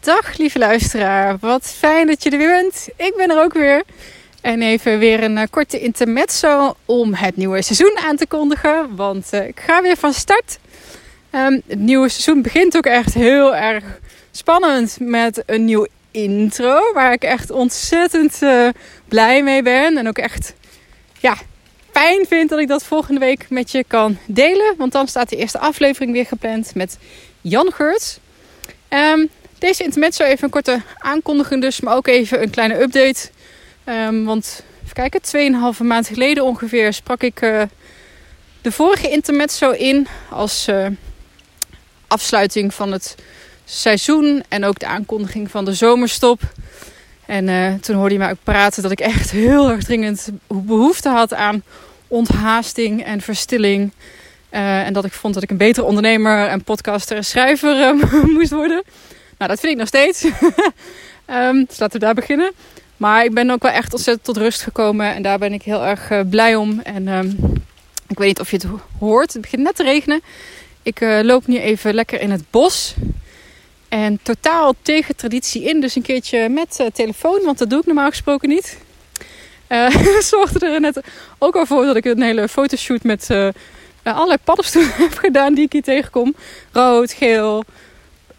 Dag lieve luisteraar, wat fijn dat je er weer bent. Ik ben er ook weer. En even weer een uh, korte intermezzo om het nieuwe seizoen aan te kondigen. Want uh, ik ga weer van start. Um, het nieuwe seizoen begint ook echt heel erg spannend met een nieuw intro. Waar ik echt ontzettend uh, blij mee ben. En ook echt ja, fijn vind dat ik dat volgende week met je kan delen. Want dan staat de eerste aflevering weer gepland met Jan Geurts. Um, deze intermezzo even een korte aankondiging dus, maar ook even een kleine update. Um, want even kijken, 2,5 maand geleden ongeveer sprak ik uh, de vorige intermezzo in als uh, afsluiting van het seizoen en ook de aankondiging van de zomerstop. En uh, toen hoorde je mij ook praten dat ik echt heel erg dringend behoefte had aan onthaasting en verstilling. en dat ik vond dat ik een betere ondernemer en podcaster en schrijver moest worden. Nou, dat vind ik nog steeds. um, dus laten we daar beginnen. Maar ik ben ook wel echt ontzettend tot rust gekomen. En daar ben ik heel erg uh, blij om. En um, ik weet niet of je het hoort. Het begint net te regenen. Ik uh, loop nu even lekker in het bos. En totaal tegen traditie in. Dus een keertje met uh, telefoon. Want dat doe ik normaal gesproken niet. zorgde er net ook al voor dat ik een hele fotoshoot met allerlei paddenstoelen heb gedaan die ik hier tegenkom. Rood, geel,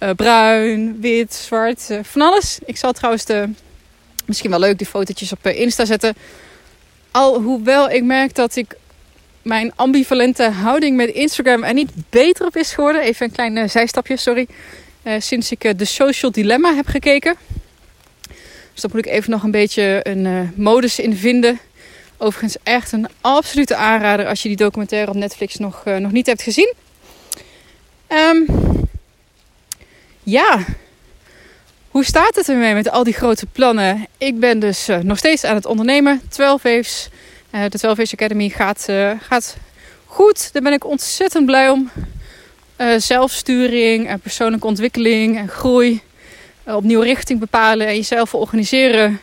uh, bruin, wit, zwart, uh, van alles. Ik zal trouwens de, misschien wel leuk die fotootjes op uh, Insta zetten. Al hoewel ik merk dat ik mijn ambivalente houding met Instagram er niet beter op is geworden. Even een klein zijstapje, sorry. sinds ik de Social Dilemma heb gekeken. Dus daar moet ik even nog een beetje een modus in vinden. Overigens echt een absolute aanrader als je die documentaire op Netflix nog, nog niet hebt gezien. Um, ja, hoe staat het ermee met al die grote plannen? Ik ben dus uh, nog steeds aan het ondernemen. 12 Waves, uh, de 12 Waves Academy gaat, uh, gaat goed. Daar ben ik ontzettend blij om. zelfsturing en persoonlijke ontwikkeling en groei. opnieuw richting bepalen en jezelf organiseren.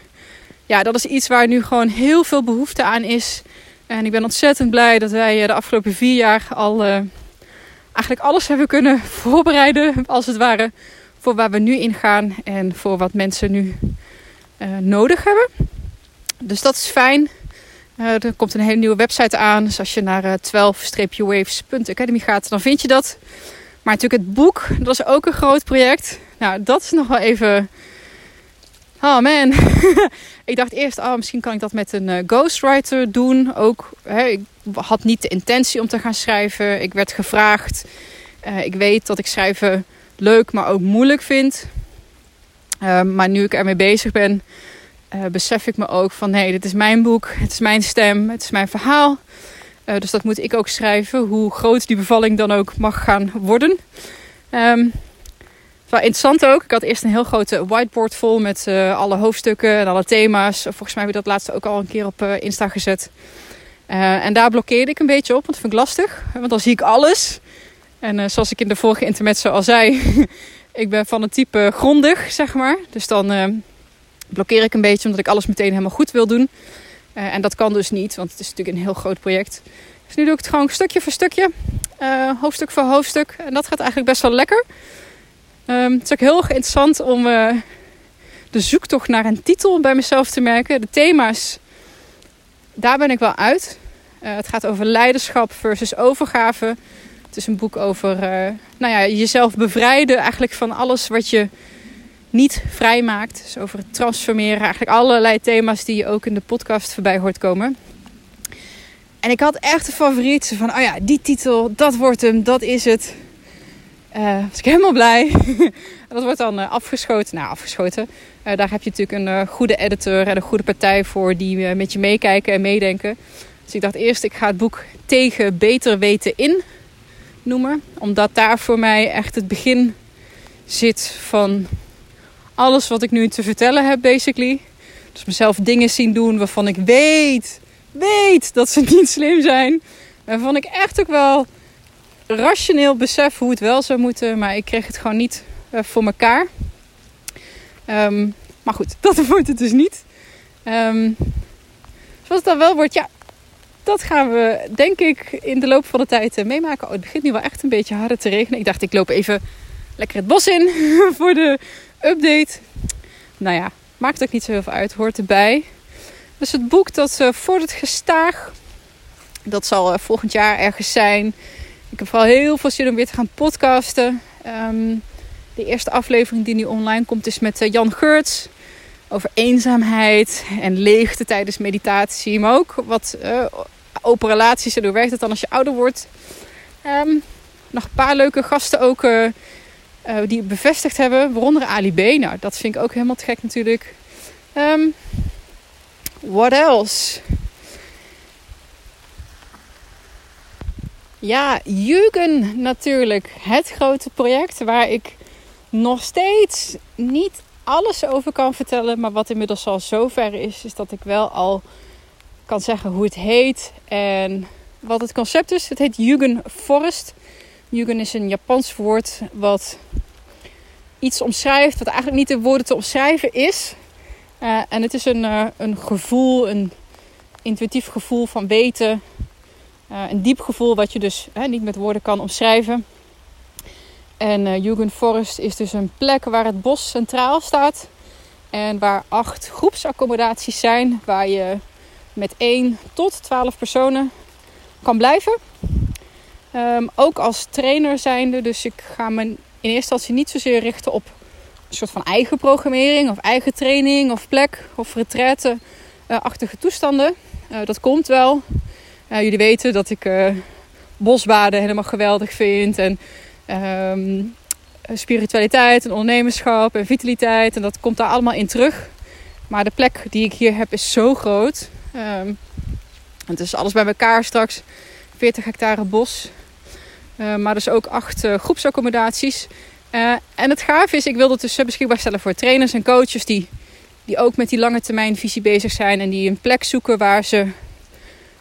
Ja, dat is iets waar nu gewoon heel veel behoefte aan is. En ik ben ontzettend blij dat wij de afgelopen vier jaar al eigenlijk alles hebben kunnen voorbereiden, als het ware, voor waar we nu in gaan en voor wat mensen nu uh, nodig hebben. Dus dat is fijn. Uh, er komt een hele nieuwe website aan. Dus als je naar uh, 12-waves.academy gaat, dan vind je dat. Maar natuurlijk het boek, dat is ook een groot project. Nou, dat is nog wel even... Oh man. ik dacht eerst, oh, misschien kan ik dat met een uh, ghostwriter doen. Ook, hè, ik had niet de intentie om te gaan schrijven. Ik werd gevraagd. Uh, ik weet dat ik schrijven leuk, maar ook moeilijk vind. Uh, maar nu ik ermee bezig ben, uh, besef ik me ook van... hey, dit is mijn boek, het is mijn stem, het is mijn verhaal. dus dat moet ik ook schrijven, hoe groot die bevalling dan ook mag gaan worden. Um, wel interessant ook. Ik had eerst een heel grote whiteboard vol met alle hoofdstukken en alle thema's. Volgens mij heb ik dat laatste ook al een keer op Insta gezet. Uh, en daar blokkeerde ik een beetje op, want dat vind ik lastig. Want dan zie ik alles. En uh, zoals ik in de vorige intermezzo al zei, ik ben van het type grondig, zeg maar. Dus dan uh, blokkeer ik een beetje, omdat ik alles meteen helemaal goed wil doen. en dat kan dus niet, want het is natuurlijk een heel groot project. Dus nu doe ik het gewoon stukje voor stukje, hoofdstuk voor hoofdstuk. En dat gaat eigenlijk best wel lekker. Um, het is ook heel erg interessant om de zoektocht naar een titel bij mezelf te merken. De thema's daar ben ik wel uit. Uh, het gaat over leiderschap versus overgave. Het is een boek over uh, nou ja, jezelf bevrijden eigenlijk van alles wat je niet vrijmaakt. Dus over het transformeren. Eigenlijk allerlei thema's die je ook in de podcast voorbij hoort komen. En ik had echt een favoriet. Van, oh ja, die titel, dat wordt hem, dat is het. Uh, was ik helemaal blij. dat wordt dan uh, afgeschoten. Nou, afgeschoten. Uh, daar heb je natuurlijk een goede editor en een goede partij voor die met je meekijken en meedenken. Dus ik dacht eerst, ik ga het boek Tegen Beter Weten In noemen. Omdat daar voor mij echt het begin zit van alles wat ik nu te vertellen heb, basically. Dus mezelf dingen zien doen waarvan ik weet, weet dat ze niet slim zijn. Waarvan ik echt ook wel rationeel besef hoe het wel zou moeten. Maar ik kreeg het gewoon niet uh, voor elkaar. Um, maar goed, dat wordt het dus niet. Um, zoals het dan wel wordt, ja, dat gaan we denk ik in de loop van de tijd uh, meemaken. Oh, het begint nu wel echt een beetje harder te regenen. Ik dacht, ik loop even lekker het bos in voor de update. Nou ja, maakt ook niet zo heel veel uit, hoort erbij. Dus het boek dat uh, het gestaag. Dat zal volgend jaar ergens zijn. Ik heb vooral heel veel zin om weer te gaan podcasten. Um, de eerste aflevering die nu online komt is met uh, Jan Geurts. Over eenzaamheid en leegte tijdens meditatie. Maar ook wat open relaties en hoe werkt het dan als je ouder wordt. Um, nog een paar leuke gasten ook die bevestigd hebben. Waaronder Ali B. Nou, dat vind ik ook helemaal te gek natuurlijk. Um, What else? Ja, Jugend natuurlijk. Het grote project waar ik nog steeds niet alles over kan vertellen. Maar wat inmiddels al zover is, is dat ik wel al kan zeggen hoe het heet en wat het concept is. Het heet Jugend Forest. Jugend is een Japans woord wat iets omschrijft wat eigenlijk niet in woorden te omschrijven is. Uh, en het is een, uh, een gevoel, een intuïtief gevoel van weten. Uh, een diep gevoel wat je dus niet met woorden kan omschrijven. En Jugendforest is dus een plek waar het bos centraal staat. En waar acht groepsaccommodaties zijn. Waar je met 1 tot 12 personen kan blijven. Um, ook als trainer zijnde. Dus ik ga me in eerste instantie niet zozeer richten op een soort van eigen programmering of eigen training of plek of retraite-achtige toestanden. Uh, dat komt wel. Uh, jullie weten dat ik uh, bosbaden helemaal geweldig vind. En ehm, spiritualiteit en ondernemerschap en vitaliteit. En dat komt daar allemaal in terug. Maar de plek die ik hier heb is zo groot. Um, het is alles bij elkaar straks. 40 hectare bos. maar dus ook acht groepsaccommodaties. Uh, en het gaaf is, ik wil het dus beschikbaar stellen voor trainers en coaches die, die ook met die lange termijn visie bezig zijn. En die een plek zoeken waar ze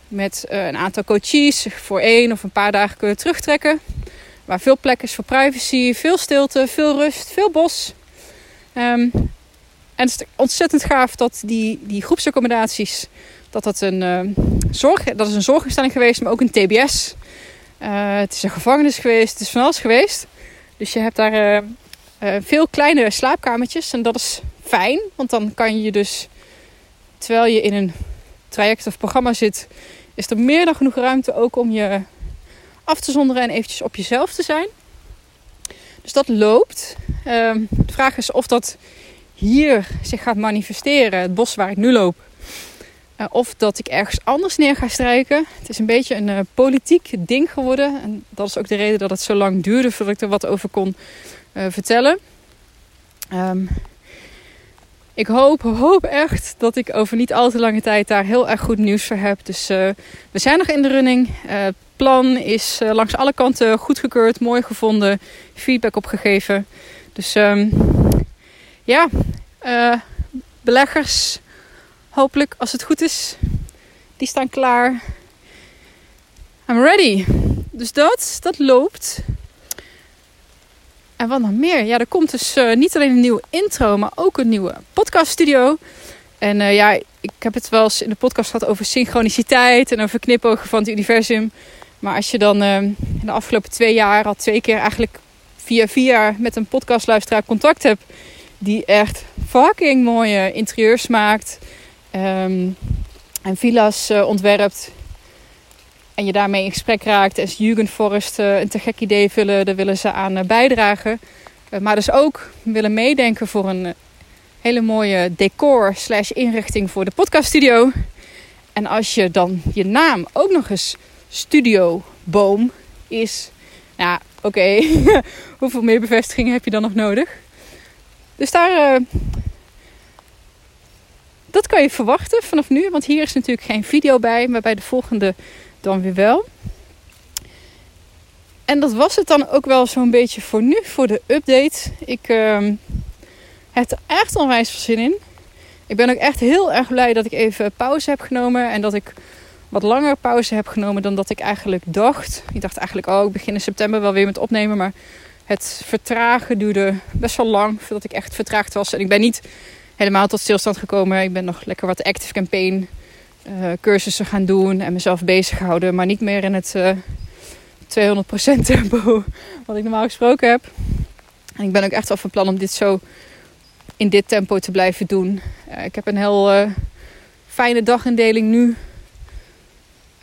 met uh, een aantal coaches voor één of een paar dagen kunnen terugtrekken. Waar veel plek is voor privacy, veel stilte, veel rust, veel bos. Um, en het is ontzettend gaaf dat die, die groepsaccommodaties, dat dat een, uh, zorg, dat is een zorginstelling geweest, maar ook een TBS. het is een gevangenis geweest, het is van alles geweest. Dus je hebt daar veel kleine slaapkamertjes. En dat is fijn, want dan kan je dus, terwijl je in een traject of programma zit, is er meer dan genoeg ruimte ook om je af te zonderen en eventjes op jezelf te zijn. Dus dat loopt. Uh, de vraag is of dat hier zich gaat manifesteren, het bos waar ik nu loop. Uh, of dat ik ergens anders neer ga strijken. Het is een beetje een uh, politiek ding geworden. En dat is ook de reden dat het zo lang duurde voordat ik er wat over kon uh, vertellen. Um, ik hoop, hoop echt dat ik over niet al te lange tijd daar heel erg goed nieuws voor heb. Dus we zijn nog in de running. het plan is langs alle kanten goedgekeurd, mooi gevonden, feedback opgegeven. Dus um, ja, beleggers Hopelijk, als het goed is, die staan klaar. I'm ready. Dus dat, dat loopt. En wat nog meer? Ja, er komt dus uh, niet alleen een nieuwe intro, maar ook een nieuwe podcaststudio. En uh, ja, ik heb het wel eens in de podcast gehad over synchroniciteit en over knipogen van het universum. Maar als je dan uh, in de afgelopen twee jaar al twee keer eigenlijk via via met een podcastluisteraar contact hebt, die echt fucking mooie interieurs maakt um, en villa's uh, ontwerpt. En je daarmee in gesprek raakt. En Jugendforest uh, een te gek idee vullen, daar willen ze aan uh, bijdragen. maar dus ook willen meedenken voor een hele mooie decor slash inrichting voor de podcaststudio. En als je dan je naam ook nog eens Studio Boom is. Nou, oké. Hoeveel meer bevestigingen heb je dan nog nodig? Dus daar dat kan je verwachten vanaf nu, want hier is natuurlijk geen video bij, maar bij de volgende dan weer wel. En dat was het dan ook wel zo'n beetje voor nu, voor de update. Ik uh, heb er echt onwijs veel zin in. Ik ben ook echt heel erg blij dat ik even pauze heb genomen. En dat ik wat langer pauze heb genomen dan dat ik eigenlijk dacht. Ik dacht eigenlijk, oh, ik begin in september wel weer met opnemen. Maar het vertragen duurde best wel lang voordat ik echt vertraagd was. En ik ben niet helemaal tot stilstand gekomen. Ik ben nog lekker wat active campaign uh, cursussen gaan doen en mezelf bezig houden. Maar niet meer in het uh, eh, 200% tempo wat ik normaal gesproken heb. En ik ben ook echt wel van plan om dit zo in dit tempo te blijven doen. ik heb een heel fijne dagindeling nu.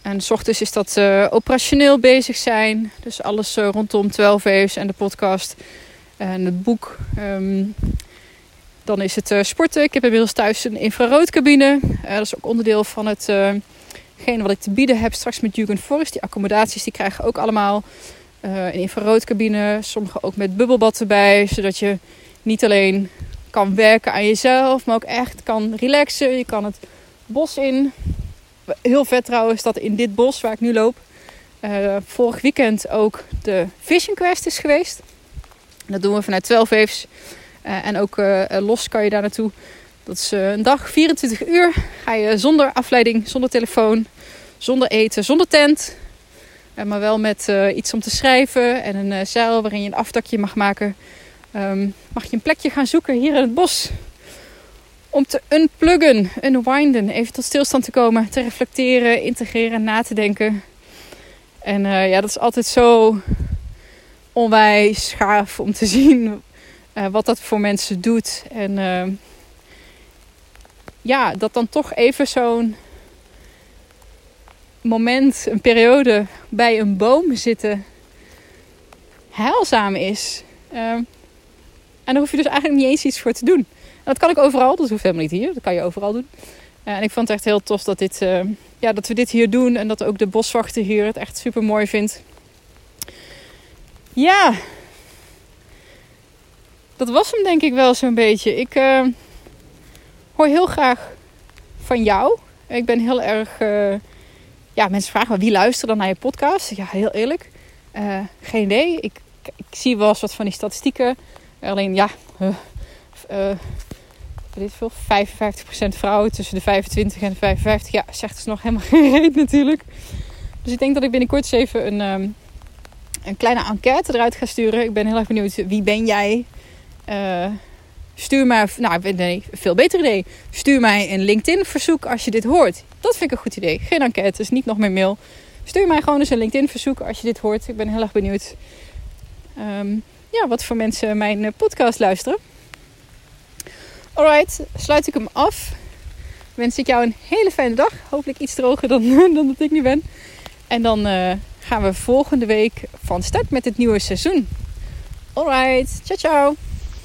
En s ochtends is dat operationeel bezig zijn. Dus alles rondom 12 Waves en de podcast en het boek. Ehm, dan is het sporten. Ik heb inmiddels thuis een infraroodcabine. dat is ook onderdeel van het Hetgene wat ik te bieden heb straks met Jugend Forest. Die accommodaties die krijgen ook allemaal uh, een infraroodcabine. Sommige ook met bubbelbad erbij. Zodat je niet alleen kan werken aan jezelf. Maar ook echt kan relaxen. Je kan het bos in. Heel vet trouwens dat in dit bos waar ik nu loop. Vorig weekend ook de Vision Quest is geweest. Dat doen we vanuit 12 Waves. Uh, en ook los kan je daar naartoe. Dat is een dag, 24 uur. Ga je zonder afleiding, zonder telefoon, zonder eten, zonder tent. Maar wel met iets om te schrijven en een zeil waarin je een aftakje mag maken. Um, mag je een plekje gaan zoeken hier in het bos. Om te unpluggen, unwinden, even tot stilstand te komen, te reflecteren, integreren, na te denken. En ja, dat is altijd zo onwijs gaaf om te zien wat dat voor mensen doet. En ehm, ja, dat dan toch even zo'n moment, een periode bij een boom zitten heilzaam is. Ehm, en daar hoef je dus eigenlijk niet eens iets voor te doen. En dat kan ik overal, dat hoeft helemaal niet hier. Dat kan je overal doen. en ik vond het echt heel tof dat, dit, ehm, ja, dat we dit hier doen. En dat ook de boswachter hier het echt super mooi vindt. Ja, dat was hem denk ik wel zo'n beetje. Ik uh, hoor heel graag van jou. Ik ben heel erg uh, ja, mensen vragen me wie luistert dan naar je podcast. Ja, heel eerlijk. Uh, geen idee. Ik, ik zie wel eens wat van die statistieken. Alleen ja, dit veel, 55% vrouwen tussen de 25 en de 55. Ja, zegt dus nog helemaal geen reet natuurlijk. Dus ik denk dat ik binnenkort eens even een, um, een kleine enquête eruit ga sturen. Ik ben heel erg benieuwd wie ben jij? Uh, Stuur mij, nou nee, veel beter idee. Stuur mij een LinkedIn verzoek als je dit hoort. Dat vind ik een goed idee. Geen enquêtes, niet nog meer mail. Stuur mij gewoon eens een LinkedIn verzoek als je dit hoort. Ik ben heel erg benieuwd um, ja, wat voor mensen mijn eh, podcast luisteren. Alright, sluit ik hem af. Wens ik jou een hele fijne dag. Hopelijk iets droger dan, dan dat ik nu ben. En dan uh, gaan we volgende week van start met het nieuwe seizoen. Alright, ciao ciao.